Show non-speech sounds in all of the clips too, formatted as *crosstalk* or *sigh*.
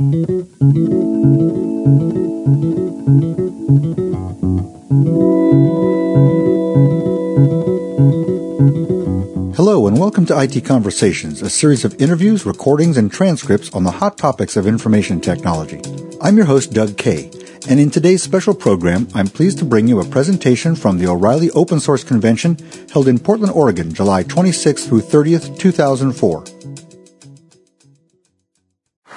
Hello, and welcome to IT Conversations, a series of interviews, recordings, and transcripts on the hot topics of information technology. I'm your host, Doug Kaye, and in today's special program, I'm pleased to bring you a presentation from the O'Reilly Open Source Convention held in Portland, Oregon, July 26th through 30th, 2004.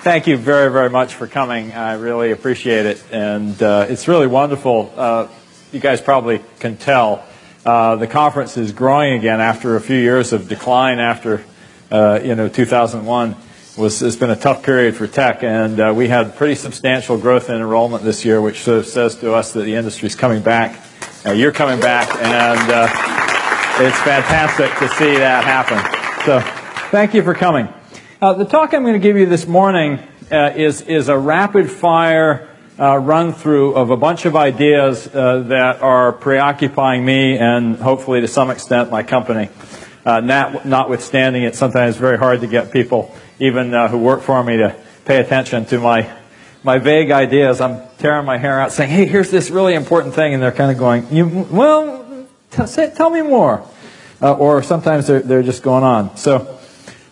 Thank you very, very much for coming. I really appreciate it. And uh, it's really wonderful. Uh, you guys probably can tell uh, the conference is growing again after a few years of decline after, uh, you know, 2001 was it's been a tough period for tech, and uh, we had pretty substantial growth in enrollment this year, which sort of says to us that the industry is coming back. Uh, you're coming back, and it's fantastic to see that happen. So, thank you for coming. Uh, the talk I'm going to give you this morning is is a rapid fire uh, run through of a bunch of ideas uh, that are preoccupying me and hopefully to some extent my company. Uh, not, notwithstanding, it's sometimes very hard to get people, even uh, who work for me, to pay attention to my my vague ideas. I'm tearing my hair out, saying, "Hey, here's this really important thing," and they're kind of going, "You well, t- say, tell me more," uh, or sometimes they're they're just going on. So.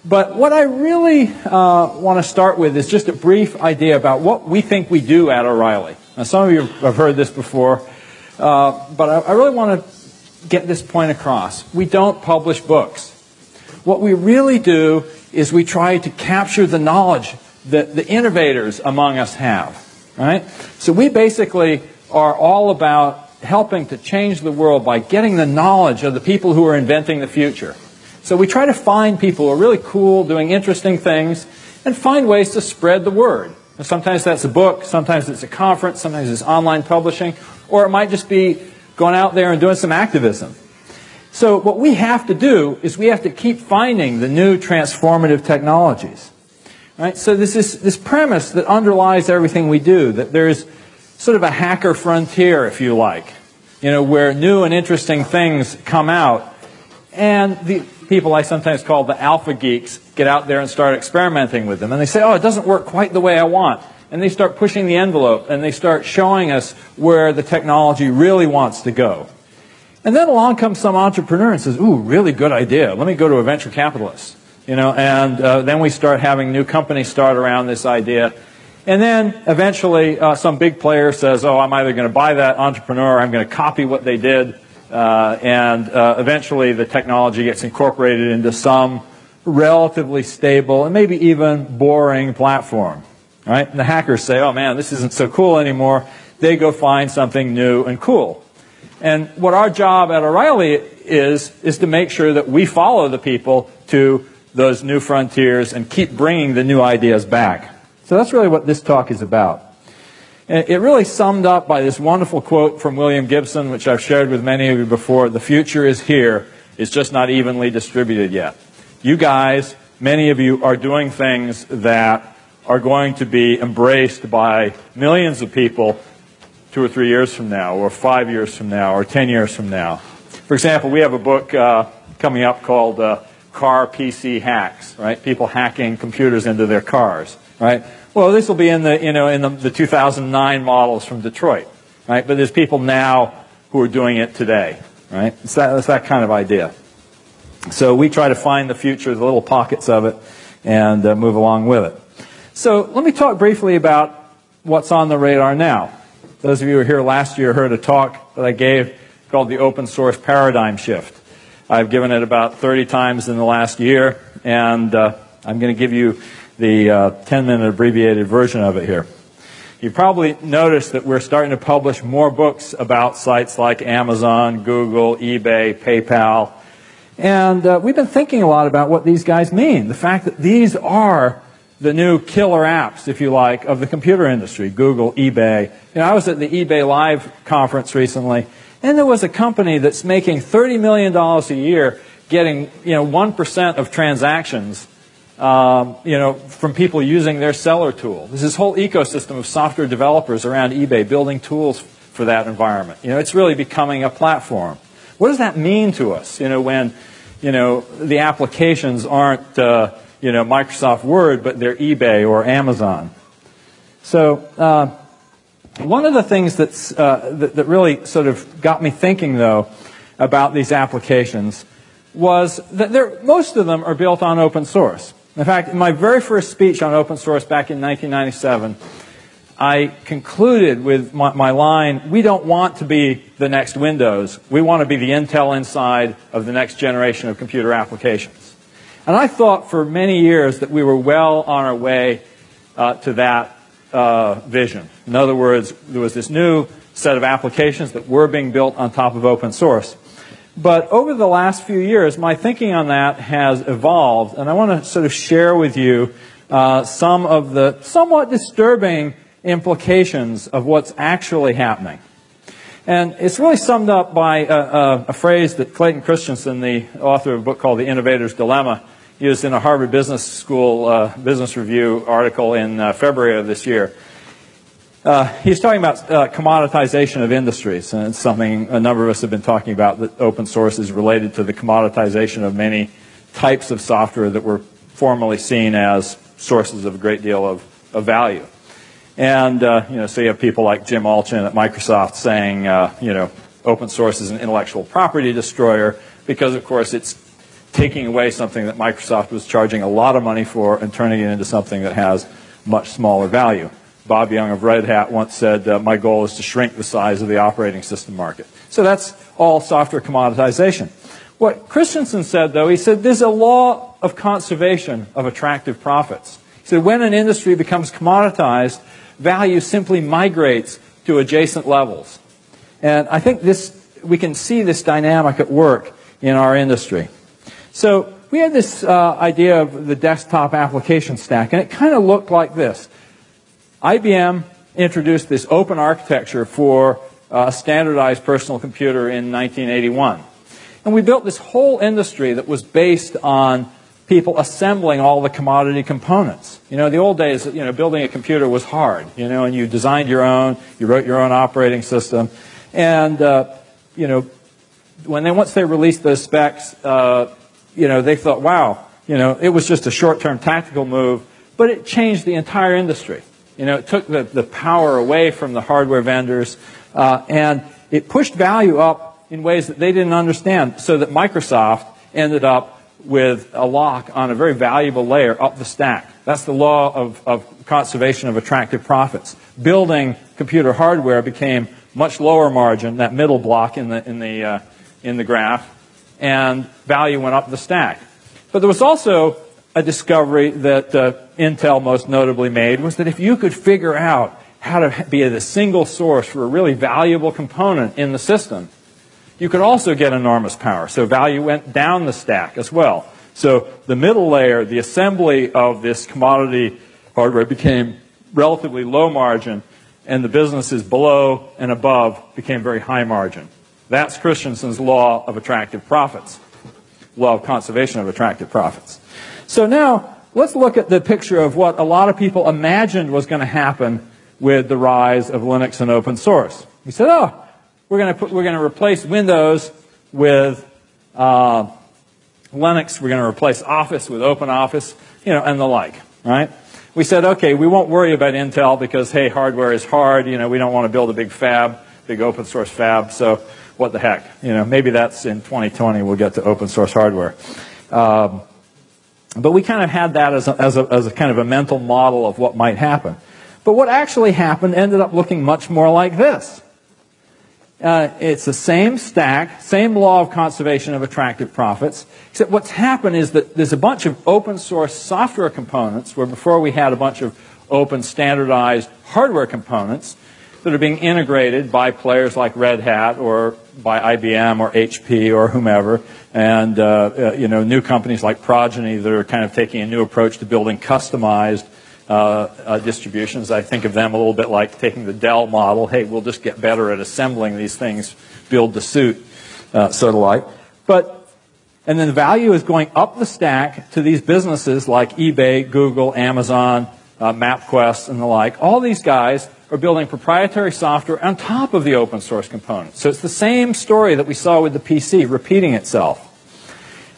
But what I really uh, want to start with is just a brief idea about what we think we do at O'Reilly. Now, some of you have heard this before, uh, but I, I really want to get this point across. We don't publish books. What we really do is we try to capture the knowledge that the innovators among us have. Right? So we basically are all about helping to change the world by getting the knowledge of the people who are inventing the future. So we try to find people who are really cool, doing interesting things, and find ways to spread the word. And sometimes that's a book, sometimes it's a conference, sometimes it's online publishing, or it might just be going out there and doing some activism. So what we have to do is we have to keep finding the new transformative technologies. Right? So this is this premise that underlies everything we do, that there's sort of a hacker frontier, if you like, you know, where new and interesting things come out. And the, people I sometimes call the alpha geeks get out there and start experimenting with them. And they say, oh, it doesn't work quite the way I want. And they start pushing the envelope and they start showing us where the technology really wants to go. And then along comes some entrepreneur and says, ooh, really good idea. Let me go to a venture capitalist. You know, and uh, then we start having new companies start around this idea. And then eventually uh, some big player says, oh, I'm either going to buy that entrepreneur or I'm going to copy what they did. Uh, and uh, eventually the technology gets incorporated into some relatively stable and maybe even boring platform. Right? And the hackers say, oh man, this isn't so cool anymore. They go find something new and cool. And what our job at O'Reilly is, is to make sure that we follow the people to those new frontiers and keep bringing the new ideas back. So that's really what this talk is about. It really summed up by this wonderful quote from William Gibson, which I've shared with many of you before. The future is here. It's just not evenly distributed yet. You guys, many of you, are doing things that are going to be embraced by millions of people two or three years from now, or five years from now, or ten years from now. For example, we have a book uh, coming up called uh, Car PC Hacks, right? People hacking computers into their cars, right? Well, this will be in the, you know, in the, the 2009 models from Detroit, right? But there's people now who are doing it today, right? It's that, it's that kind of idea. So we try to find the future, the little pockets of it, and uh, move along with it. So let me talk briefly about what's on the radar now. Those of you who were here last year heard a talk that I gave called the Open Source Paradigm Shift. I've given it about 30 times in the last year, and uh, I'm going to give you the uh, 10 minute abbreviated version of it here. You probably noticed that we're starting to publish more books about sites like Amazon, Google, eBay, PayPal. And uh, we've been thinking a lot about what these guys mean. The fact that these are the new killer apps, if you like, of the computer industry Google, eBay. You know, I was at the eBay Live conference recently, and there was a company that's making $30 million a year getting, you know, 1% of transactions um, you know, from people using their seller tool. There's this whole ecosystem of software developers around eBay building tools for that environment. You know, it's really becoming a platform. What does that mean to us? You know, when you know the applications aren't uh, you know Microsoft Word, but they're eBay or Amazon. So, uh, one of the things that's, uh, that, that really sort of got me thinking, though, about these applications was that most of them are built on open source. In fact, in my very first speech on open source back in 1997, I concluded with my, my, line, we don't want to be the next Windows. We want to be the Intel inside of the next generation of computer applications. And I thought for many years that we were well on our way uh, to that uh, vision. In other words, there was this new set of applications that were being built on top of open source. But over the last few years, my thinking on that has evolved, and I want to sort of share with you uh, some of the somewhat disturbing implications of what's actually happening. And it's really summed up by a, a, a, phrase that Clayton Christensen, the author of a book called The Innovator's Dilemma, used in a Harvard Business School uh, Business Review article in uh, February of this year. Uh, he's talking about uh, commoditization of industries, and it's something a number of us have been talking about that open source is related to the commoditization of many types of software that were formerly seen as sources of a great deal of, of value. And, uh, you know, so you have people like Jim Allchin at Microsoft saying, uh, you know, open source is an intellectual property destroyer because, of course, it's taking away something that Microsoft was charging a lot of money for and turning it into something that has much smaller value. Bob Young of Red Hat once said, uh, My goal is to shrink the size of the operating system market. So that's all software commoditization. What Christensen said, though, he said there's a law of conservation of attractive profits. He said when an industry becomes commoditized, value simply migrates to adjacent levels. And I think this, we can see this dynamic at work in our industry. So we had this uh, idea of the desktop application stack, and it kind of looked like this. IBM introduced this open architecture for a standardized personal computer in 1981. And we built this whole industry that was based on people assembling all the commodity components. You know, the old days, you know, building a computer was hard, you know, and you designed your own, you wrote your own operating system. And, uh, you know, when they, once they released those specs, uh, you know, they thought, wow, you know, it was just a short-term tactical move, but it changed the entire industry. You know, it took the, the power away from the hardware vendors, uh, and it pushed value up in ways that they didn't understand, so that Microsoft ended up with a lock on a very valuable layer up the stack. That's the law of, of conservation of attractive profits. Building computer hardware became much lower margin, that middle block in the, in the, uh, in the graph, and value went up the stack. But there was also a discovery that uh, Intel most notably made was that if you could figure out how to be the single source for a really valuable component in the system, you could also get enormous power. So value went down the stack as well. So the middle layer, the assembly of this commodity hardware became relatively low margin, and the businesses below and above became very high margin. That's Christensen's law of attractive profits, law of conservation of attractive profits. So now, let's look at the picture of what a lot of people imagined was going to happen with the rise of Linux and open source. He said, oh, we're going to, put, we're going to replace Windows with uh, Linux. We're going to replace Office with Open Office, you know, and the like, right? We said, okay, we won't worry about Intel because, hey, hardware is hard. You know, we don't want to build a big fab, big open source fab. So what the heck? You know, maybe that's in 2020 we'll get to open source hardware. Um, but we kind of had that as a, as, a, as a kind of a mental model of what might happen. But what actually happened ended up looking much more like this. Uh, it's the same stack, same law of conservation of attractive profits, except what's happened is that there's a bunch of open source software components where before we had a bunch of open standardized hardware components that are being integrated by players like Red Hat or by IBM or HP or whomever, and uh, uh, you know new companies like Progeny that are kind of taking a new approach to building customized uh, uh, distributions. I think of them a little bit like taking the Dell model. Hey, we'll just get better at assembling these things, build the suit, uh, sort of like. But and then the value is going up the stack to these businesses like eBay, Google, Amazon, uh, MapQuest, and the like. All these guys are building proprietary software on top of the open source components. So it's the same story that we saw with the PC repeating itself.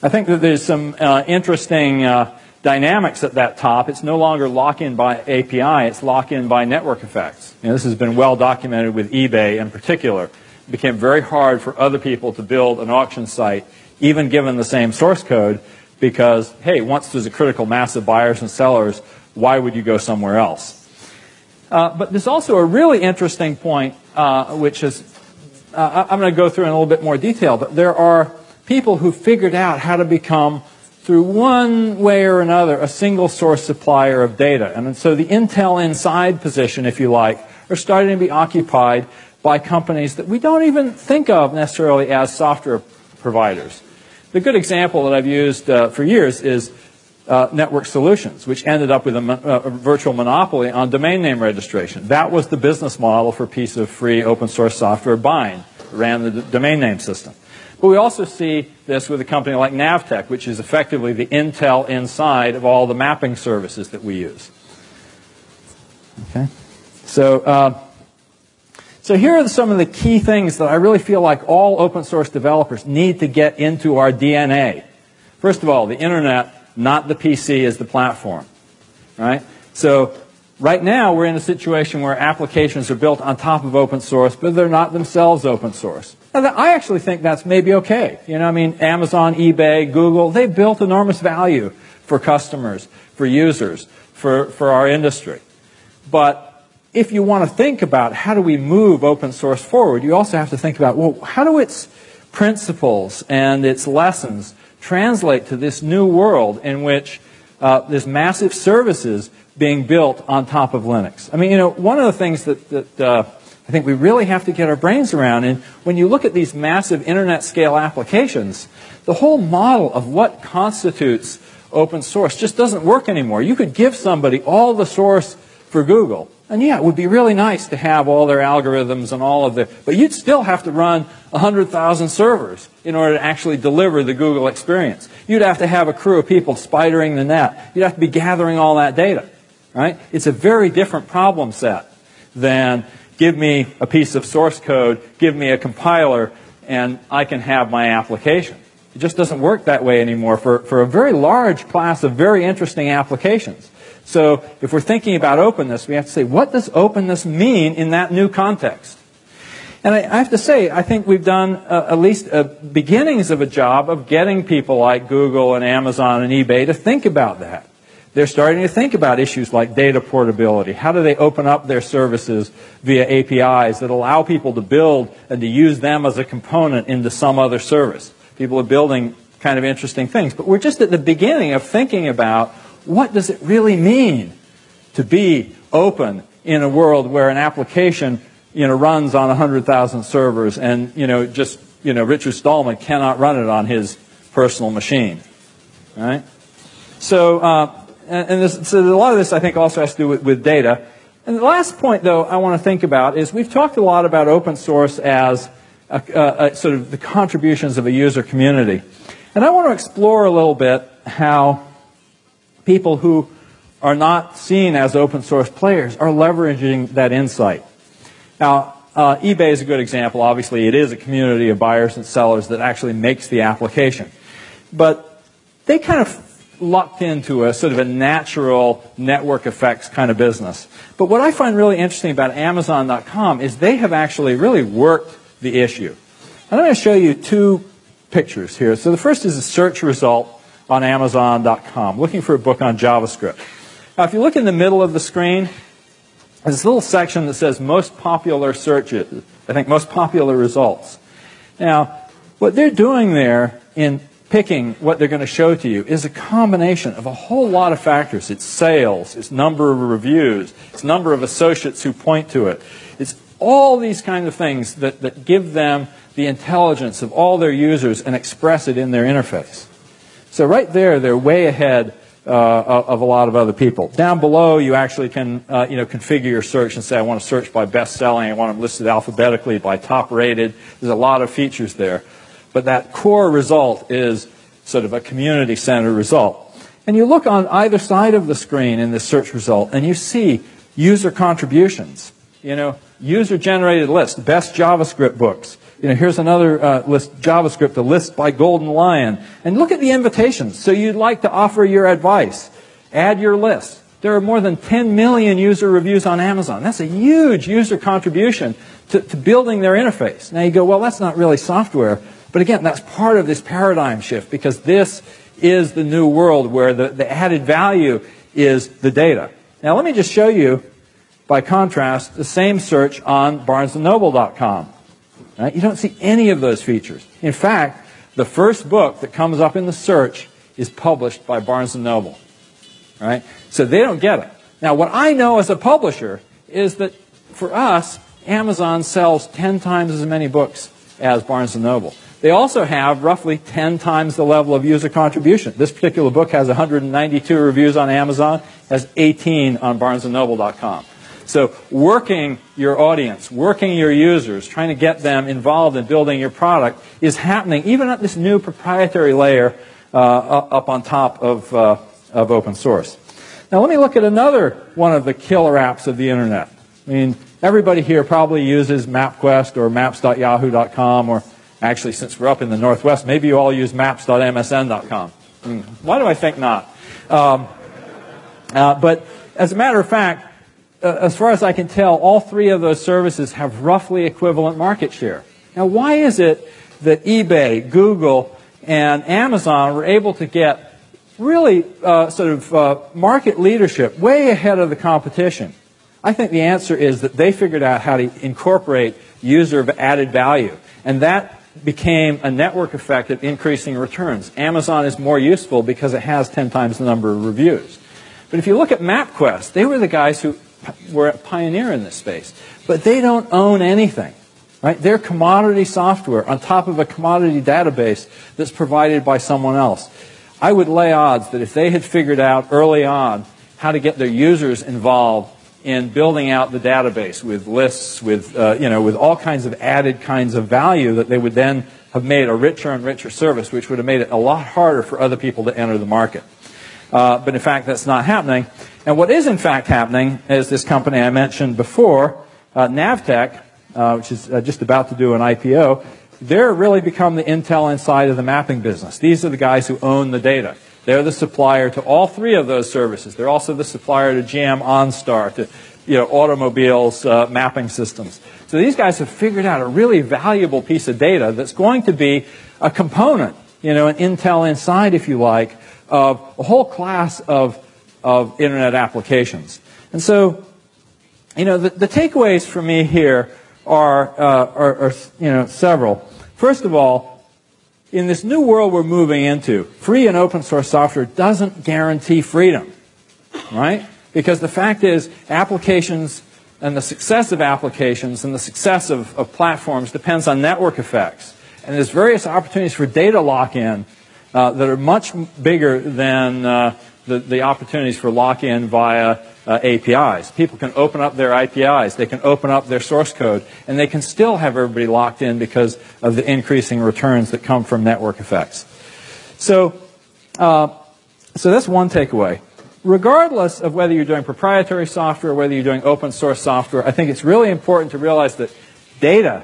I think that there's some uh, interesting uh, dynamics at that top. It's no longer lock-in by API, it's lock-in by network effects. Know, this has been well documented with eBay in particular. It became very hard for other people to build an auction site, even given the same source code, because, hey, once there's a critical mass of buyers and sellers, why would you go somewhere else? Uh, but there's also a really interesting point, uh, which is, uh, I'm going to go through in a little bit more detail, but there are people who figured out how to become through one way or another, a single source supplier of data. And so the Intel inside position, if you like, are starting to be occupied by companies that we don't even think of necessarily as software providers. The good example that I've used uh, for years is uh, Network Solutions, which ended up with a, uh, a, virtual monopoly on domain name registration. That was the business model for piece of free open source software Bind, ran the d- domain name system. But we also see this with a company like Navteq, which is effectively the Intel inside of all the mapping services that we use. Okay, so uh, so here are some of the key things that I really feel like all open source developers need to get into our DNA. First of all, the internet, not the PC, is the platform. Right? So right now we're in a situation where applications are built on top of open source, but they're not themselves open source. Now, I actually think that's maybe okay. You know, I mean, Amazon, eBay, Google, they built enormous value for customers, for users, for, for our industry. But if you want to think about how do we move open source forward, you also have to think about, well, how do its principles and its lessons translate to this new world in which uh, there's massive services being built on top of Linux? I mean, you know, one of the things that, that uh, I think we really have to get our brains around. And when you look at these massive internet scale applications, the whole model of what constitutes open source just doesn't work anymore. You could give somebody all the source for Google. And yeah, it would be really nice to have all their algorithms and all of the, but you'd still have to run 100,000 servers in order to actually deliver the Google experience. You'd have to have a crew of people spidering the net. You'd have to be gathering all that data, right? It's a very different problem set than give me a piece of source code, give me a compiler, and I can have my application. It just doesn't work that way anymore for, for a very large class of very interesting applications. So if we're thinking about openness, we have to say, what does openness mean in that new context? And I, have to say, I think we've done uh, at least uh, beginnings of a job of getting people like Google and Amazon and eBay to think about that. They're starting to think about issues like data portability. How do they open up their services via APIs that allow people to build and to use them as a component into some other service? People are building kind of interesting things. But we're just at the beginning of thinking about what does it really mean to be open in a world where an application you know, runs on 100,000 servers and, you know, just, you know, Richard Stallman cannot run it on his personal machine. Right? So, uh, and, this, so a lot of this, I think, also has to do with, with data. And the last point, though, I want to think about is we've talked a lot about open source as a, a, a sort of the contributions of a user community. And I want to explore a little bit how people who are not seen as open source players are leveraging that insight. Now, uh, eBay is a good example. Obviously, it is a community of buyers and sellers that actually makes the application. But they kind of locked into a sort of a natural network effects kind of business. But what I find really interesting about Amazon.com is they have actually really worked the issue. And I'm going to show you two pictures here. So the first is a search result on Amazon.com, looking for a book on JavaScript. Now, if you look in the middle of the screen, there's this little section that says most popular searches. I think most popular results. Now, what they're doing there in picking what they're going to show to you is a combination of a whole lot of factors. It's sales, it's number of reviews, it's number of associates who point to it. It's all these kind of things that, that give them the intelligence of all their users and express it in their interface. So right there, they're way ahead uh, of a lot of other people. Down below, you actually can uh, you know configure your search and say, I want to search by best selling. I want them listed alphabetically by top rated. There's a lot of features there. But that core result is sort of a community centered result. And you look on either side of the screen in this search result and you see user contributions. You know, user generated list, best JavaScript books. You know, here's another uh, list, JavaScript, a list by Golden Lion. And look at the invitations. So you'd like to offer your advice. Add your list. There are more than 10 million user reviews on Amazon. That's a huge user contribution to, to building their interface. Now you go, well, that's not really software. But again, that's part of this paradigm shift because this is the new world where the, the added value is the data. Now let me just show you, by contrast, the same search on barnesandnoble.com. Right? You don't see any of those features. In fact, the first book that comes up in the search is published by Barnes & Noble. Right? So they don't get it. Now, what I know as a publisher is that for us, Amazon sells 10 times as many books as Barnes & Noble. They also have roughly 10 times the level of user contribution. This particular book has 192 reviews on Amazon, has 18 on barnesandnoble.com. So working your audience, working your users, trying to get them involved in building your product is happening even at this new proprietary layer uh, up on top of, uh, of open source. Now let me look at another one of the killer apps of the internet. I mean, everybody here probably uses MapQuest or maps.yahoo.com or actually since we're up in the Northwest, maybe you all use maps.msn.com. Hmm, why do I think not? Um, uh, but as a matter of fact, as far as I can tell, all three of those services have roughly equivalent market share. Now, why is it that eBay, Google, and Amazon were able to get really uh, sort of uh, market leadership way ahead of the competition? I think the answer is that they figured out how to incorporate user added value. And that became a network effect of increasing returns. Amazon is more useful because it has 10 times the number of reviews. But if you look at MapQuest, they were the guys who were a pioneer in this space. But they don't own anything. Right? They're commodity software on top of a commodity database that's provided by someone else. I would lay odds that if they had figured out early on how to get their users involved in building out the database with lists, with, uh, you know, with all kinds of added kinds of value that they would then have made a richer and richer service, which would have made it a lot harder for other people to enter the market. Uh, but in fact, that's not happening. And what is in fact happening is this company I mentioned before, uh, Navteq, uh, which is uh, just about to do an IPO, they're really become the Intel inside of the mapping business. These are the guys who own the data. They're the supplier to all three of those services. They're also the supplier to GM OnStar, to you know, automobiles uh, mapping systems. So these guys have figured out a really valuable piece of data that's going to be a component, you know, an Intel inside, if you like, of a whole class of, of internet applications. And so, you know, the, the takeaways for me here are, uh, are, are, you know, several. First of all, in this new world we're moving into, free and open source software doesn't guarantee freedom, right? Because the fact is, applications and the success of applications and the success of, of platforms depends on network effects. And there's various opportunities for data lock-in uh, that are much bigger than uh, the, the, opportunities for lock-in via uh, APIs. People can open up their APIs, they can open up their source code, and they can still have everybody locked in because of the increasing returns that come from network effects. So, uh, so that's one takeaway. Regardless of whether you're doing proprietary software, or whether you're doing open source software, I think it's really important to realize that data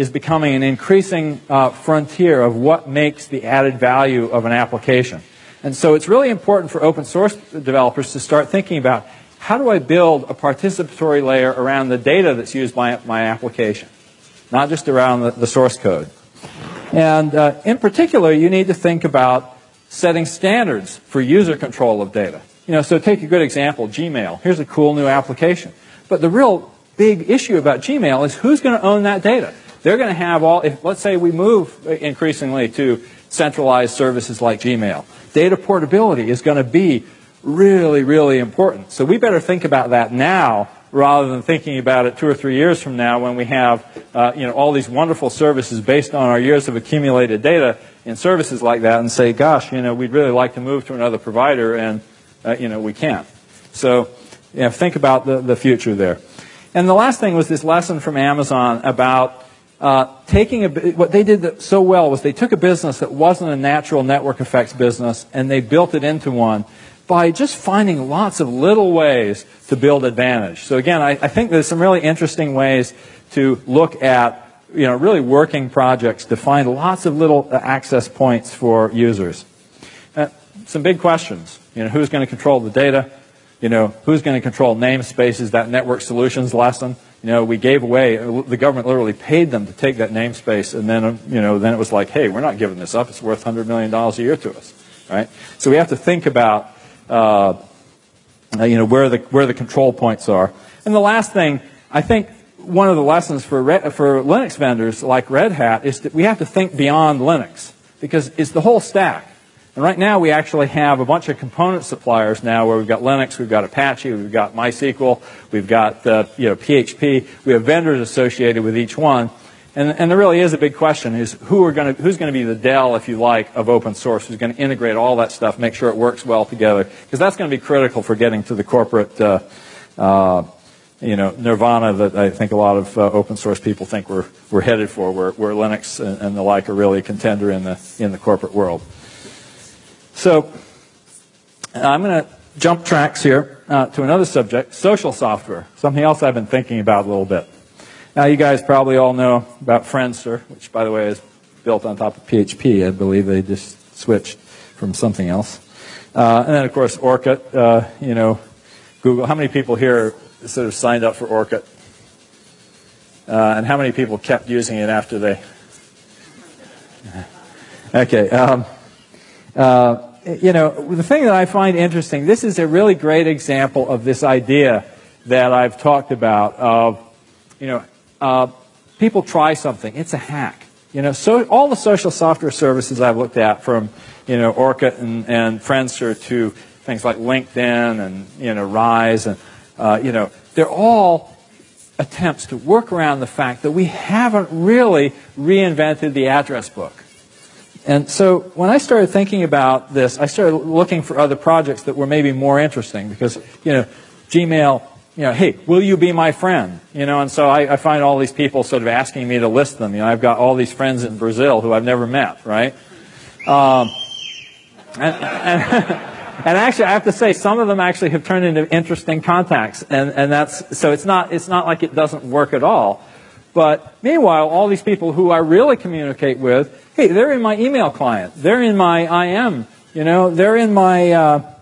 is becoming an increasing uh, frontier of what makes the added value of an application. And so it's really important for open source developers to start thinking about how do I build a participatory layer around the data that's used by my application, not just around the, the source code. And uh, in particular, you need to think about setting standards for user control of data. You know, so take a good example, Gmail. Here's a cool new application. But the real big issue about Gmail is who's going to own that data? They're going to have all, if, let's say we move increasingly to centralized services like Gmail. Data portability is going to be really, really important. So we better think about that now rather than thinking about it two or three years from now when we have uh, you know, all these wonderful services based on our years of accumulated data in services like that and say, gosh, you know, we'd really like to move to another provider and, uh, you know, we can't. So, you know, think about the, the future there. And the last thing was this lesson from Amazon about uh, taking a, what they did so well was they took a business that wasn't a natural network effects business and they built it into one by just finding lots of little ways to build advantage. So again, I, I think there's some really interesting ways to look at you know, really working projects to find lots of little access points for users. Uh, some big questions. You know, who's going to control the data? You know, who's going to control namespaces, that network solutions lesson? You know, we gave away, the government literally paid them to take that namespace, and then, you know, then it was like, hey, we're not giving this up. It's worth $100 million a year to us, right? So we have to think about, uh, you know, where the, where the control points are. And the last thing, I think one of the lessons for, for Linux vendors like Red Hat is that we have to think beyond Linux because it's the whole stack. And right now we actually have a bunch of component suppliers now where we've got Linux, we've got Apache, we've got MySQL, we've got uh, you know PHP. We have vendors associated with each one. And, and there really is a big question: is who are to, who's going to be the Dell, if you like, of open source? Who's going to integrate all that stuff, make sure it works well together? Because that's going to be critical for getting to the corporate, uh, uh, you know, nirvana that I think a lot of uh, open source people think we're we're headed for, where, where Linux and, and the like are really a contender in the in the corporate world. So I'm going to jump tracks here uh, to another subject, social software, something else I've been thinking about a little bit. Now, you guys probably all know about Friendster, which, by the way, is built on top of PHP. I believe they just switched from something else. Uh, and then, of course, Orkut, uh, you know, Google. How many people here sort of signed up for Orkut? Uh, and how many people kept using it after they? *laughs* Okay. Um, uh, you know, the thing that I find interesting, this is a really great example of this idea that I've talked about of, you know, uh, people try something. It's a hack. You know, so all the social software services I've looked at from, you know, Orkut and, and Friendster to things like LinkedIn and, you know, Ryze and, uh, you know, they're all attempts to work around the fact that we haven't really reinvented the address book. And so when I started thinking about this, I started looking for other projects that were maybe more interesting because, you know, Gmail, you know, hey, will you be my friend? You know, and so I, I find all these people sort of asking me to list them. You know, I've got all these friends in Brazil who I've never met, right? Um, and, and, *laughs* and, actually, I have to say, some of them actually have turned into interesting contacts, and, and that's so it's not it's not like it doesn't work at all. But meanwhile, all these people who I really communicate with, hey, they're in my email client. They're in my IM. You know, they're in my uh,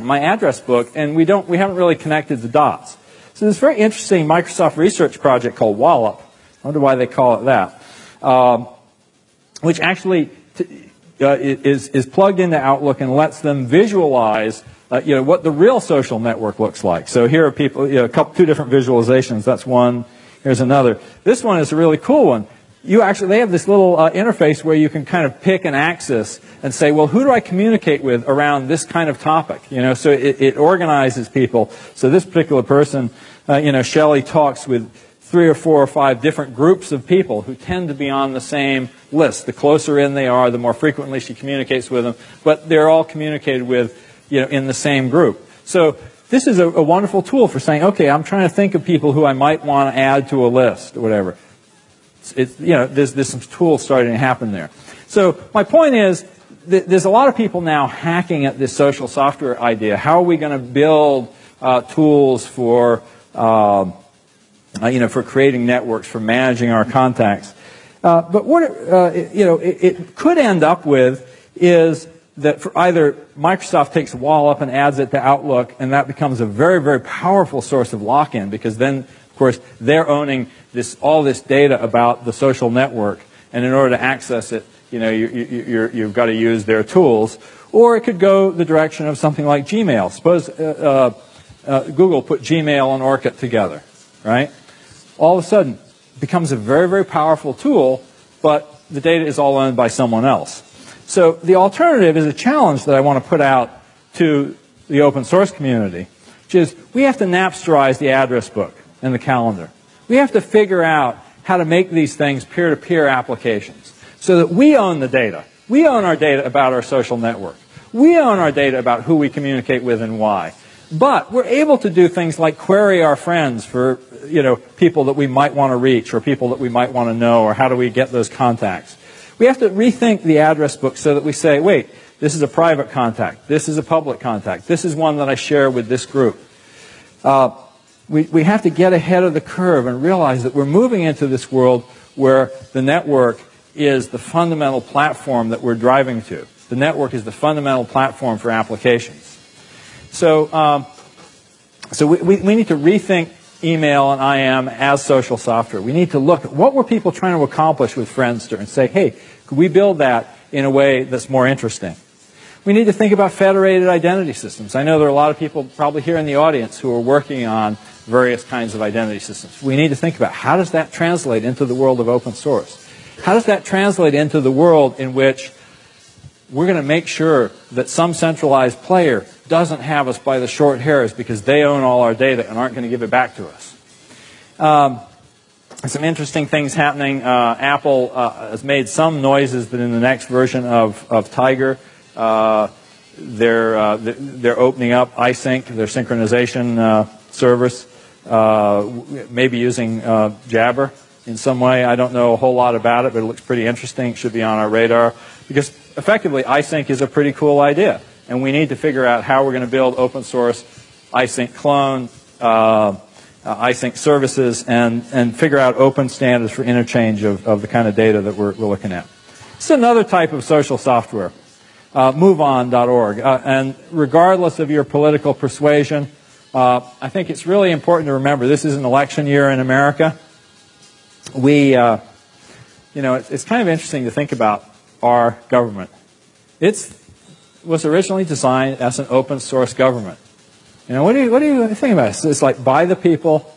my address book, and we don't we haven't really connected the dots. So this very interesting Microsoft research project called Wallop. I wonder why they call it that. Um, which actually t- uh, is is plugged into Outlook and lets them visualize. Uh, you know what the real social network looks like. So here are people, you know, a couple, two different visualizations. That's one. Here's another. This one is a really cool one. You actually, they have this little uh, interface where you can kind of pick an axis and say, well, who do I communicate with around this kind of topic? You know, so it, it organizes people. So this particular person, uh, you know, Shelley talks with three or four or five different groups of people who tend to be on the same list. The closer in they are, the more frequently she communicates with them, but they're all communicated with, you know, in the same group. So this is a, a, wonderful tool for saying, okay, I'm trying to think of people who I might want to add to a list or whatever. It's, it's, you know, there's, there's some tools starting to happen there. So my point is, th- there's a lot of people now hacking at this social software idea. How are we going to build uh, tools for, uh, you know, for creating networks, for managing our contacts? Uh, but what, it, uh, you know, it, it could end up with is that for either Microsoft takes Wallop and adds it to Outlook, and that becomes a very, very powerful source of lock-in because then, course, they're owning this all this data about the social network, and in order to access it, you know, you, you, you've got to use their tools. Or it could go the direction of something like Gmail. Suppose uh, uh, uh Google put Gmail and Orkut together, right? All of a sudden, it becomes a very, very powerful tool, but the data is all owned by someone else. So the alternative is a challenge that I want to put out to the open source community, which is we have to Napsterize the address book and the calendar. We have to figure out how to make these things peer-to-peer applications so that we own the data. We own our data about our social network. We own our data about who we communicate with and why. But we're able to do things like query our friends for, you know, people that we might want to reach or people that we might want to know or how do we get those contacts. We have to rethink the address book so that we say, wait, this is a private contact. This is a public contact. This is one that I share with this group. Uh, we, we have to get ahead of the curve and realize that we're moving into this world where the network is the fundamental platform that we're driving to. The network is the fundamental platform for applications. So, um, so we, we, we need to rethink email and IM as social software. We need to look at what were people trying to accomplish with Friendster and say, hey, could we build that in a way that's more interesting? We need to think about federated identity systems. I know there are a lot of people probably here in the audience who are working on various kinds of identity systems. We need to think about how does that translate into the world of open source? How does that translate into the world in which we're going to make sure that some centralized player doesn't have us by the short hairs because they own all our data and aren't going to give it back to us. Um, some interesting things happening. Uh, Apple uh, has made some noises that in the next version of, of Tiger, uh, they're, uh, they're opening up iSync, their synchronization uh, service, maybe using Jabber in some way. I don't know a whole lot about it, but it looks pretty interesting. It should be on our radar because effectively iSync is a pretty cool idea and we need to figure out how we're going to build open source iSync clone, uh, uh, iSync services, and, and figure out open standards for interchange of, of the kind of data that we're, we're looking at. It's another type of social software, uh, moveon.org. Uh, and regardless of your political persuasion, uh, I think it's really important to remember this is an election year in America. We, uh, you know, it's, it's kind of interesting to think about our government. It's was originally designed as an open source government. You know, what do you, what do you think about it? It's like by the people,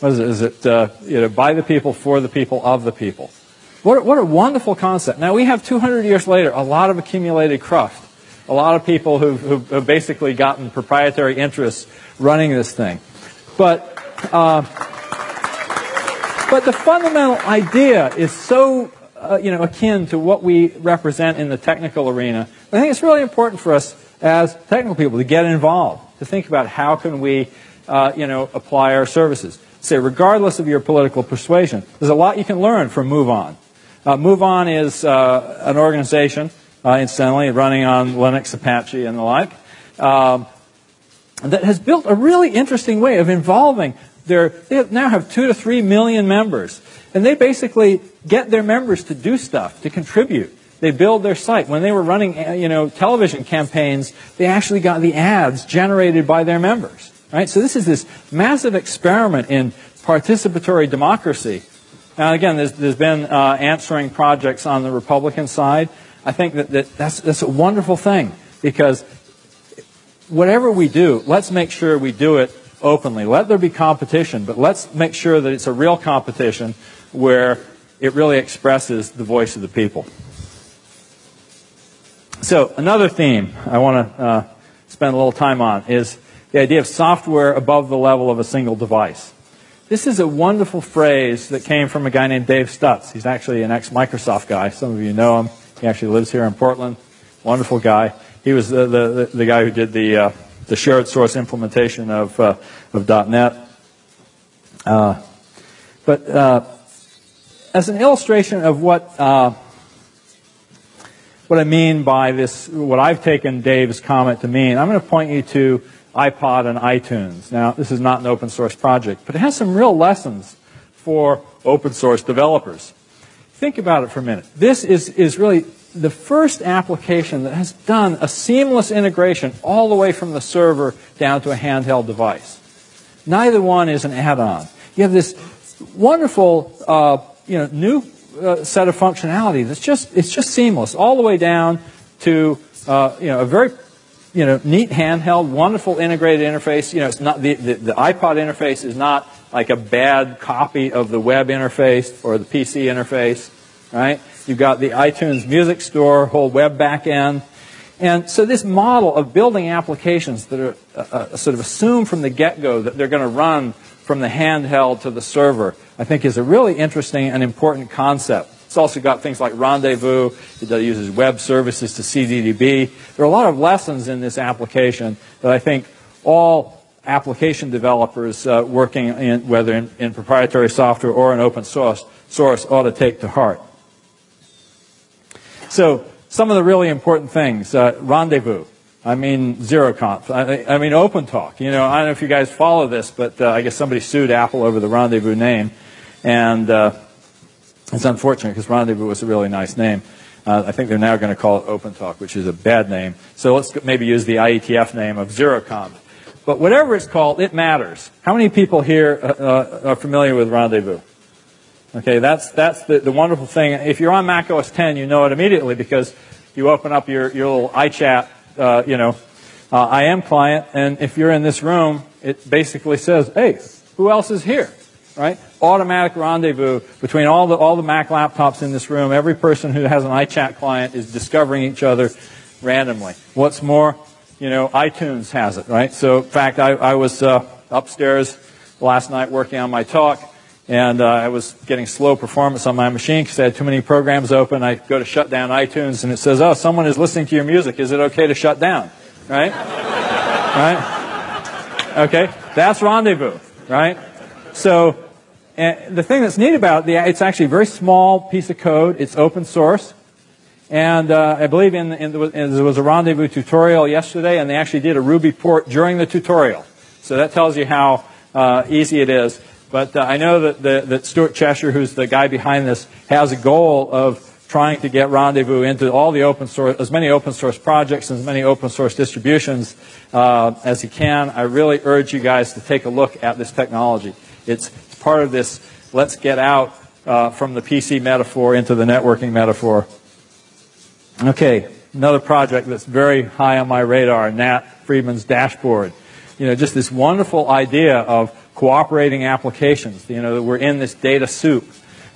what is it? Is it, uh, you know, by the people, for the people, of the people. What, what a wonderful concept. Now, we have 200 years later a lot of accumulated cruft. A lot of people who've, who've, who've basically gotten proprietary interests running this thing. But, uh, but the fundamental idea is so uh, you know, akin to what we represent in the technical arena. I think it's really important for us as technical people to get involved, to think about how can we, uh, you know, apply our services. Say, regardless of your political persuasion, there's a lot you can learn from MoveOn. Uh, MoveOn is uh, an organization, uh, incidentally, running on Linux, Apache, and the like, um, that has built a really interesting way of involving their, they now have two to three million members. And they basically get their members to do stuff, to contribute. They build their site. When they were running, uh, you know, television campaigns, they actually got the ads generated by their members. Right? So this is this massive experiment in participatory democracy. Now, again, there's, there's been uh, answering projects on the Republican side. I think that, that that's, that's a wonderful thing because whatever we do, let's make sure we do it openly. Let there be competition, but let's make sure that it's a real competition where it really expresses the voice of the people. So, another theme I want to uh, spend a little time on is the idea of software above the level of a single device. This is a wonderful phrase that came from a guy named Dave Stutz. He's actually an ex Microsoft guy. Some of you know him. He actually lives here in Portland. Wonderful guy. He was the, the, the guy who did the, uh, the shared source implementation of, uh, of .NET. Uh, but uh, as an illustration of what uh, what I mean by this, what I've taken Dave's comment to mean, I'm going to point you to iPod and iTunes. Now, this is not an open source project, but it has some real lessons for open source developers. Think about it for a minute. This is, is really the first application that has done a seamless integration all the way from the server down to a handheld device. Neither one is an add-on. You have this wonderful uh, you know, new uh, set of functionality that's just, it's just seamless all the way down to, uh, you know, a very, you know, neat handheld, wonderful integrated interface. You know, it's not, the, the, the iPod interface is not like a bad copy of the web interface or the PC interface, right? You've got the iTunes Music Store, whole web backend. And so this model of building applications that are uh, uh sort of assume from the get-go that they're going to run from the handheld to the server, I think is a really interesting and important concept. It's also got things like rendezvous. It uses web services to CDDB. There are a lot of lessons in this application that I think all application developers uh, working in, whether in, in, proprietary software or in open source, source ought to take to heart. So some of the really important things, uh, rendezvous. I mean ZeroConf. I, I mean OpenTalk. You know, I don't know if you guys follow this, but uh, I guess somebody sued Apple over the Rendezvous name, and uh, it's unfortunate because Rendezvous was a really nice name. Uh, I think they're now going to call it OpenTalk, which is a bad name. So let's maybe use the IETF name of ZeroConf. But whatever it's called, it matters. How many people here uh, uh, are familiar with Rendezvous? Okay, that's, that's the, the wonderful thing. If you're on Mac OS 10, you know it immediately because you open up your, your little iChat, uh, you know, uh, IM client, and if you're in this room, it basically says, hey, who else is here? Right? Automatic rendezvous between all the, all the Mac laptops in this room. Every person who has an iChat client is discovering each other randomly. What's more, you know, iTunes has it, right? So, in fact, I, I was uh, upstairs last night working on my talk, and uh, I was getting slow performance on my machine because I had too many programs open. I go to shut down iTunes, and it says, "Oh, someone is listening to your music. Is it okay to shut down?" Right? *laughs* right? Okay, that's rendezvous, right? So, the thing that's neat about the, it's actually a very small piece of code. It's open source. And uh, I believe in, in, in, there was a rendezvous tutorial yesterday, and they actually did a Ruby port during the tutorial. So that tells you how uh, easy it is. But uh, I know that, the, that Stuart Cheshire, who's the guy behind this, has a goal of trying to get Rendezvous into all the open source, as many open source projects and as many open source distributions uh, as he can. I really urge you guys to take a look at this technology. It's, it's part of this let's get out uh, from the PC metaphor into the networking metaphor. Okay, another project that's very high on my radar, Nat Friedman's dashboard. You know, just this wonderful idea of cooperating applications. You know, that we're in this data soup.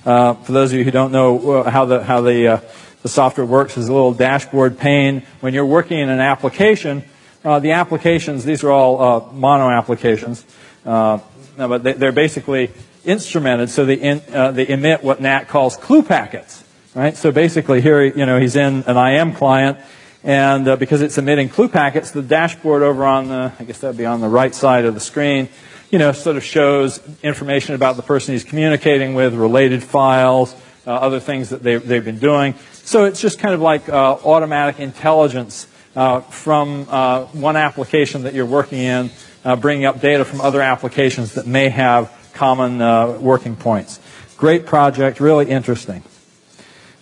Uh, for those of you who don't know uh, how the how the uh, the software works, is a little dashboard pane. When you're working in an application, uh, the applications these are all uh, mono applications, uh, but they, are basically instrumented so they in, they emit what Nat calls clue packets. Right. So basically, here you know he's in an IM client. And because it's emitting clue packets, the dashboard over on the, I guess that would be on the right side of the screen, you know, sort of shows information about the person he's communicating with, related files, uh, other things that they've, they've been doing. So it's just kind of like uh, automatic intelligence uh, from uh, one application that you're working in, uh, bringing up data from other applications that may have common uh, working points. Great project, really interesting.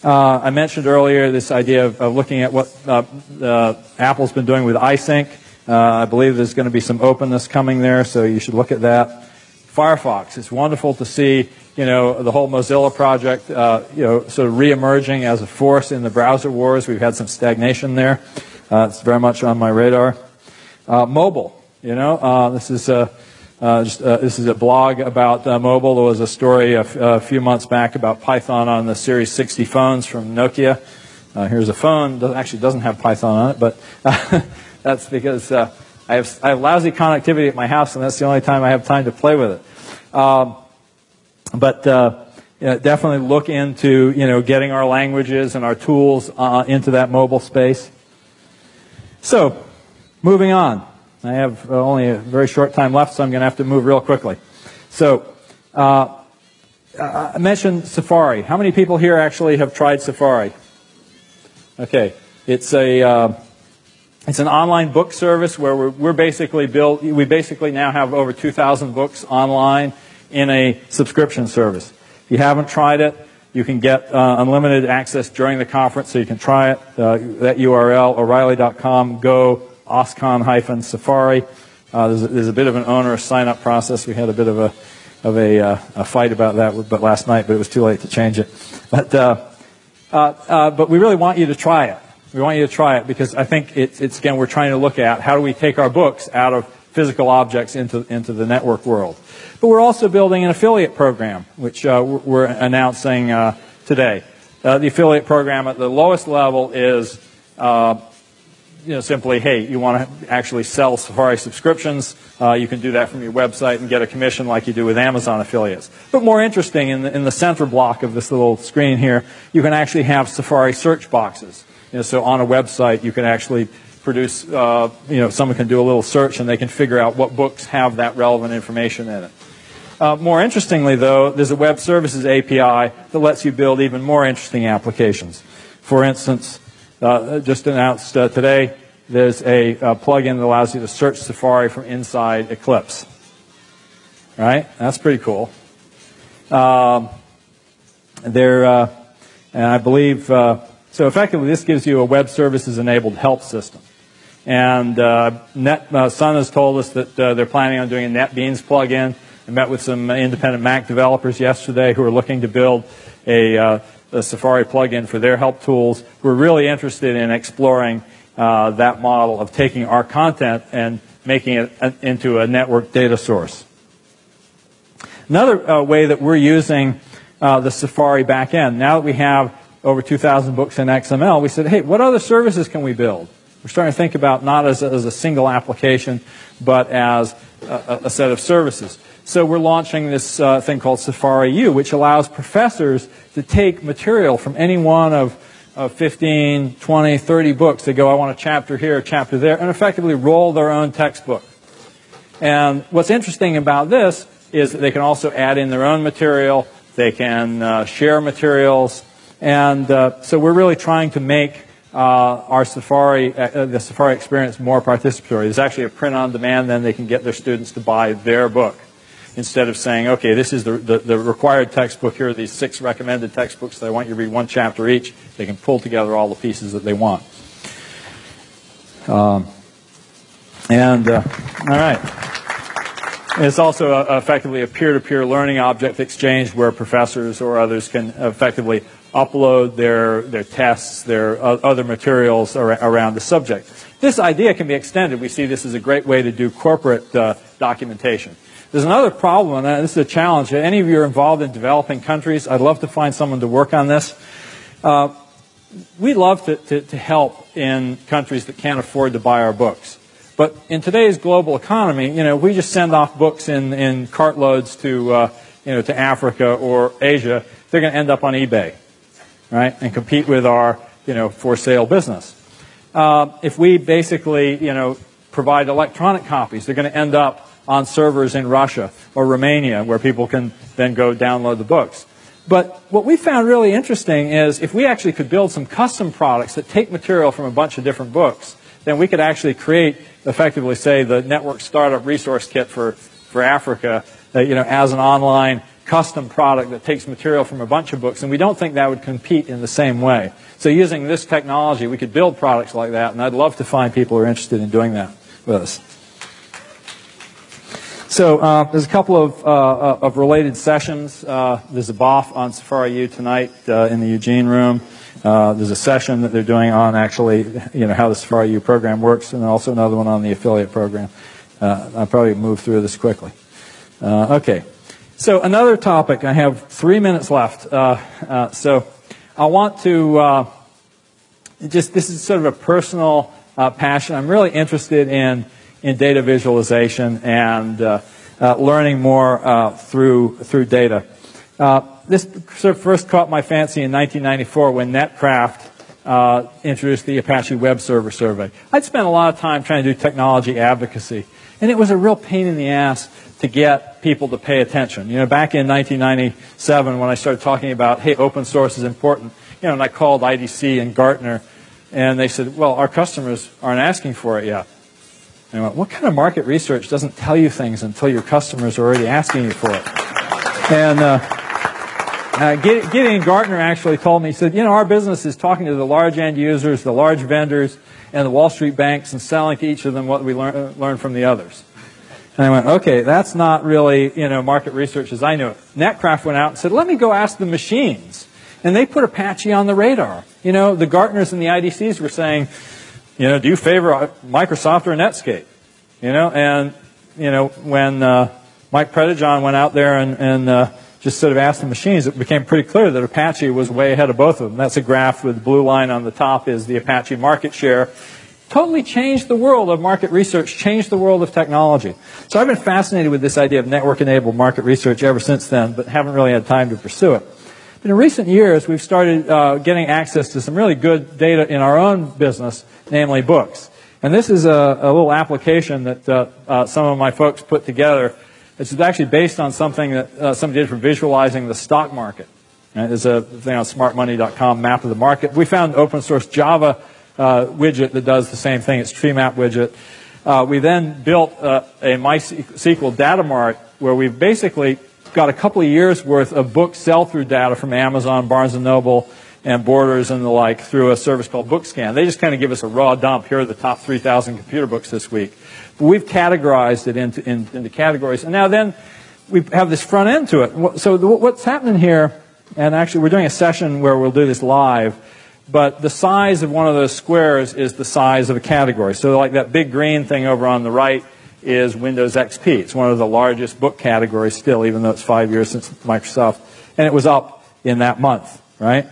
I mentioned earlier this idea of, of looking at what Apple's been doing with iSync. Uh, I believe there's going to be some openness coming there, so you should look at that. Firefox, it's wonderful to see, you know, the whole Mozilla project, uh, you know, sort of reemerging as a force in the browser wars. We've had some stagnation there. Uh, it's very much on my radar. Uh, mobile, you know, uh, this is uh, just, this is a blog about mobile. There was a story a, f- a few months back about Python on the Series 60 phones from Nokia. here's a phone. Doesn't, actually doesn't have Python on it, but *laughs* That's because uh, I, have, I have lousy connectivity at my house, and that's the only time I have time to play with it. Um, but uh, you know, definitely look into you know getting our languages and our tools uh, into that mobile space. So, moving on. I have uh, only a very short time left, so I'm going to have to move real quickly. So, uh, I mentioned Safari. How many people here actually have tried Safari? Okay, it's a uh, it's an online book service where we're, we're basically built, we basically now have over 2,000 books online in a subscription service. If you haven't tried it, you can get uh, unlimited access during the conference, so you can try it. Uh, that URL, o'Reilly.com, go, oscon-safari. Uh, there's, a, there's, a, bit of an onerous sign-up process. We had a bit of a, of a, uh, a, fight about that but last night, but it was too late to change it. But, uh, uh, but we really want you to try it. We want you to try it because I think it's, it's, again, we're trying to look at how do we take our books out of physical objects into, into the network world. But we're also building an affiliate program, which uh, we're announcing uh, today. Uh, the affiliate program at the lowest level is, uh, you know, simply, hey, you want to actually sell Safari subscriptions, uh, you can do that from your website and get a commission like you do with Amazon affiliates. But more interesting, in the, in the center block of this little screen here, you can actually have Safari search boxes. You know, so on a website, you can actually produce, uh, you know, someone can do a little search and they can figure out what books have that relevant information in it. Uh, more interestingly, though, there's a web services API that lets you build even more interesting applications. For instance, uh, just announced uh, today, there's a, a plugin that allows you to search Safari from inside Eclipse. Right? That's pretty cool. Um, there, uh, and I believe uh, So effectively, this gives you a web services enabled help system. And uh, Net, uh, Sun has told us that uh, they're planning on doing a NetBeans plugin. I met with some independent Mac developers yesterday who are looking to build a, a Safari plugin for their help tools. We're really interested in exploring uh, that model of taking our content and making it into a network data source. Another uh, way that we're using uh, the Safari backend, now that we have over 2,000 books in XML, we said, hey, what other services can we build? We're starting to think about not as a, as a single application, but as a, a, set of services. So we're launching this uh, thing called Safari U, which allows professors to take material from any one of of 15, 20, 30 books. They go, I want a chapter here, a chapter there, and effectively roll their own textbook. And what's interesting about this is that they can also add in their own material. They can uh, share materials. And uh, so we're really trying to make uh, our Safari, uh, the Safari experience more participatory. There's actually a print on demand, then they can get their students to buy their book instead of saying, okay, this is the, the, the, required textbook. Here are these six recommended textbooks that I want you to read one chapter each. They can pull together all the pieces that they want. Um, and, uh, all right. It's also a, effectively a peer-to-peer learning object exchange where professors or others can effectively upload their, their tests, their other materials ar- around the subject. This idea can be extended. We see this as a great way to do corporate uh, documentation. There's another problem, and this is a challenge. Any of you are involved in developing countries, I'd love to find someone to work on this. Uh, we love to, to, to help in countries that can't afford to buy our books. But in today's global economy, you know, we just send off books in, in cartloads to, uh, you know, to Africa or Asia. They're going to end up on eBay, right, and compete with our, you know, for sale business. Uh, if we basically, you know, provide electronic copies, they're going to end up on servers in Russia or Romania where people can then go download the books. But what we found really interesting is if we actually could build some custom products that take material from a bunch of different books, then we could actually create, effectively say, the network startup resource kit for, for Africa, uh, you know, as an online custom product that takes material from a bunch of books, and we don't think that would compete in the same way. So using this technology, we could build products like that, and I'd love to find people who are interested in doing that with us. So uh, there's a couple of, uh, uh of related sessions. Uh, there's a BOF on Safari U tonight uh, in the Eugene room. Uh, there's a session that they're doing on actually, you know, how the Safari U program works, and also another one on the affiliate program. I'll probably move through this quickly. okay. So another topic. I have three minutes left. so I want to just this is sort of a personal passion. I'm really interested in in data visualization and uh, uh, learning more uh, through through data. Uh, this sort of first caught my fancy in 1994 when Netcraft uh, introduced the Apache Web Server Survey. I'd spent a lot of time trying to do technology advocacy, and it was a real pain in the ass to get people to pay attention. You know, back in 1997 when I started talking about, hey, open source is important, you know, and I called IDC and Gartner, and they said, well, our customers aren't asking for it yet. And I went, what kind of market research doesn't tell you things until your customers are already asking you for it? And uh, uh, Gideon Gartner actually told me, he said, you know, our business is talking to the large end users, the large vendors, and the Wall Street banks and selling to each of them what we learn, uh, learn from the others. And I went, okay, that's not really, you know, market research as I knew it. Netcraft went out and said, let me go ask the machines. And they put Apache on the radar. You know, the Gartners and the IDCs were saying, you know, do you favor Microsoft or Netscape? You know, and, you know, when uh, Mike Prettejohn went out there and, and uh, just sort of asked the machines, it became pretty clear that Apache was way ahead of both of them. That's a graph with the blue line on the top is the Apache market share. Totally changed the world of market research, changed the world of technology. So I've been fascinated with this idea of network enabled market research ever since then, but haven't really had time to pursue it. But in recent years, we've started uh, getting access to some really good data in our own business namely books. And this is a, a little application that uh, uh, some of my folks put together. It's actually based on something that uh, somebody did for visualizing the stock market. There's a thing on smartmoney.com, map of the market. We found an open source Java uh, widget that does the same thing. It's TreeMap widget. Uh, we then built a MySQL data mart where we've basically got a couple of years worth of book sell-through data from Amazon, Barnes & Noble, and Borders and the like through a service called BookScan. They just kind of give us a raw dump. Here are the top 3,000 computer books this week. But we've categorized it into, in, into categories. And now then we have this front end to it. So what's happening here, and actually we're doing a session where we'll do this live, but the size of one of those squares is the size of a category. So like that big green thing over on the right is Windows XP. It's one of the largest book categories still, even though it's five years since Microsoft. And it was up in that month, right?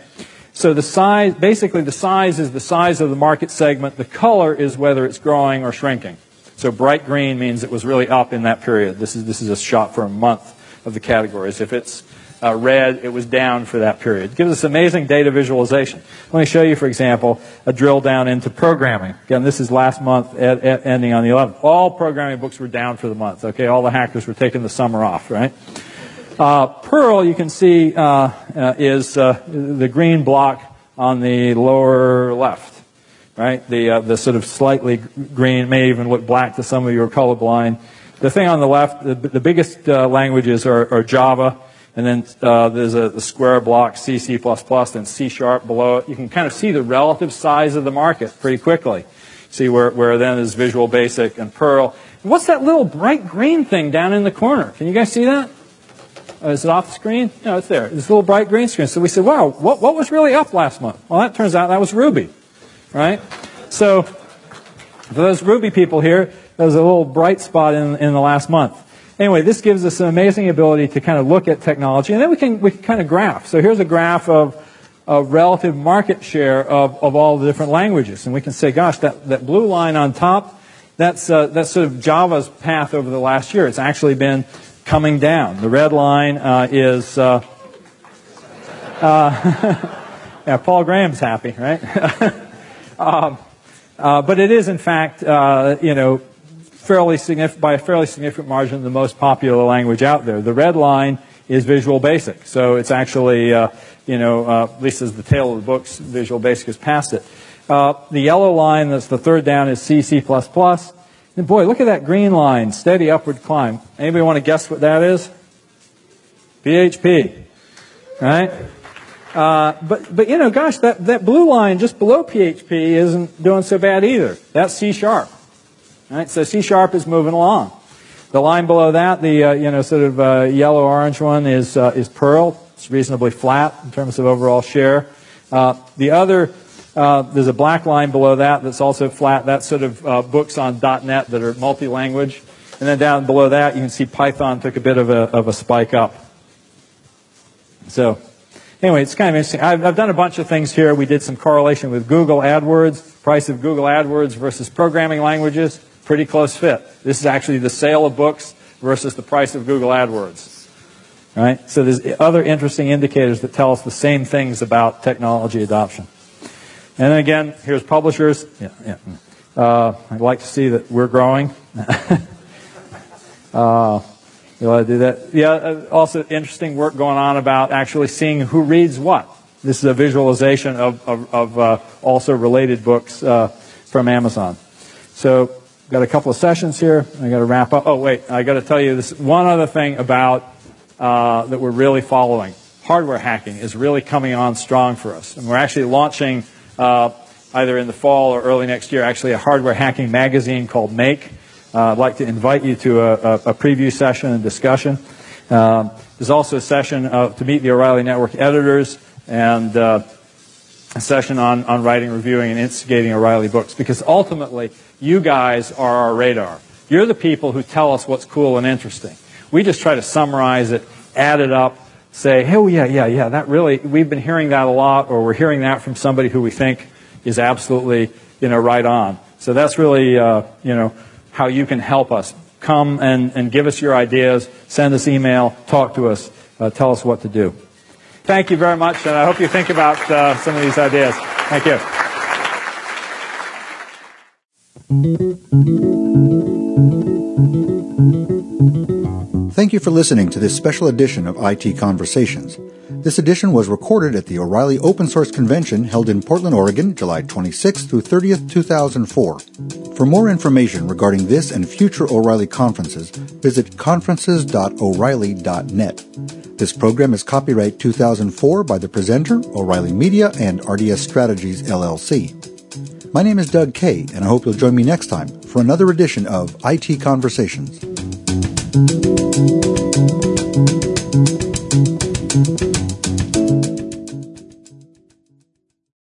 So the size, basically the size is the size of the market segment. The color is whether it's growing or shrinking. So bright green means it was really up in that period. This is, this is a shot for a month of the categories. If it's uh, red, it was down for that period. It gives us amazing data visualization. Let me show you, for example, a drill down into programming. Again, this is last month, ending on the 11th. All programming books were down for the month. Okay, all the hackers were taking the summer off, right? Uh, Perl, you can see, uh, uh is uh, the green block on the lower left, right? The uh, the sort of slightly green may even look black to some of you who are colorblind. The thing on the left, the, the biggest languages are, are Java and then uh, there's a, a, square block C, C++, then C sharp below it. You can kind of see the relative size of the market pretty quickly. See where, where then is Visual Basic and Perl. And what's that little bright green thing down in the corner? Can you guys see that? Uh, is it off the screen? No, it's there. This little bright green screen. So we said, wow, what, what was really up last month? Well, that turns out that was Ruby, right? So for those Ruby people here, there was a little bright spot in, in the last month. Anyway, this gives us an amazing ability to kind of look at technology, and then we can, we can kind of graph. So here's a graph of, a relative market share of, of all the different languages. And we can say, gosh, that, that blue line on top, that's, uh, that's sort of Java's path over the last year. It's actually been coming down. The red line uh, is, uh, *laughs* uh *laughs* yeah, Paul Graham's happy, right? *laughs* um, uh, but it is, in fact, uh, you know, fairly by a fairly significant margin, the most popular language out there. The red line is Visual Basic. So it's actually, uh, you know, uh, at least as the tail of the books, Visual Basic has passed it. Uh, the yellow line, that's the third down, is C, C++. And boy, look at that green line, steady upward climb. Anybody want to guess what that is? PHP, right? Uh, but, but you know, gosh, that, that blue line just below PHP isn't doing so bad either. That's C sharp. Right? So C sharp is moving along. The line below that, the uh, you know sort of uh, yellow orange one is uh, is Perl. It's reasonably flat in terms of overall share. Uh, the other uh, there's a black line below that that's also flat. That's sort of uh, books on .NET that are multi-language. And then down below that, you can see Python took a bit of a, of a spike up. So anyway, it's kind of interesting. I've, I've, done a bunch of things here. We did some correlation with Google AdWords, price of Google AdWords versus programming languages pretty close fit. This is actually the sale of books versus the price of Google AdWords. Right? So there's other interesting indicators that tell us the same things about technology adoption. And then again, here's publishers. Yeah, yeah. Uh, I'd like to see that we're growing. *laughs* uh, you want to do that? Yeah. Uh, also, interesting work going on about actually seeing who reads what. This is a visualization of, of, of uh, also related books uh, from Amazon. So got a couple of sessions here. I got to wrap up. Oh, wait, I got to tell you this one other thing about uh, that we're really following. Hardware hacking is really coming on strong for us, and we're actually launching uh, either in the fall or early next year. Actually, a hardware hacking magazine called Make. Uh, I'd like to invite you to a, a, a preview session and discussion. Um, there's also a session to meet the O'Reilly Network editors and uh, session on, on writing, reviewing, and instigating O'Reilly books because ultimately you guys are our radar. You're the people who tell us what's cool and interesting. We just try to summarize it, add it up, say, oh, yeah, yeah, yeah, that really, we've been hearing that a lot, or we're hearing that from somebody who we think is absolutely, you know, right on. So that's really, uh, you know, how you can help us. Come and, and give us your ideas, send us email, talk to us, uh, tell us what to do. Thank you very much, and I hope you think about uh, some of these ideas. Thank you. Thank you for listening to this special edition of IT Conversations. This edition was recorded at the O'Reilly Open Source Convention held in Portland, Oregon, July 26th through 30th, 2004. For more information regarding this and future O'Reilly conferences, visit conferences.o'reilly.net. This program is copyright 2004 by the presenter, O'Reilly Media, and RDS Strategies, LLC. My name is Doug Kaye, and I hope you'll join me next time for another edition of IT Conversations.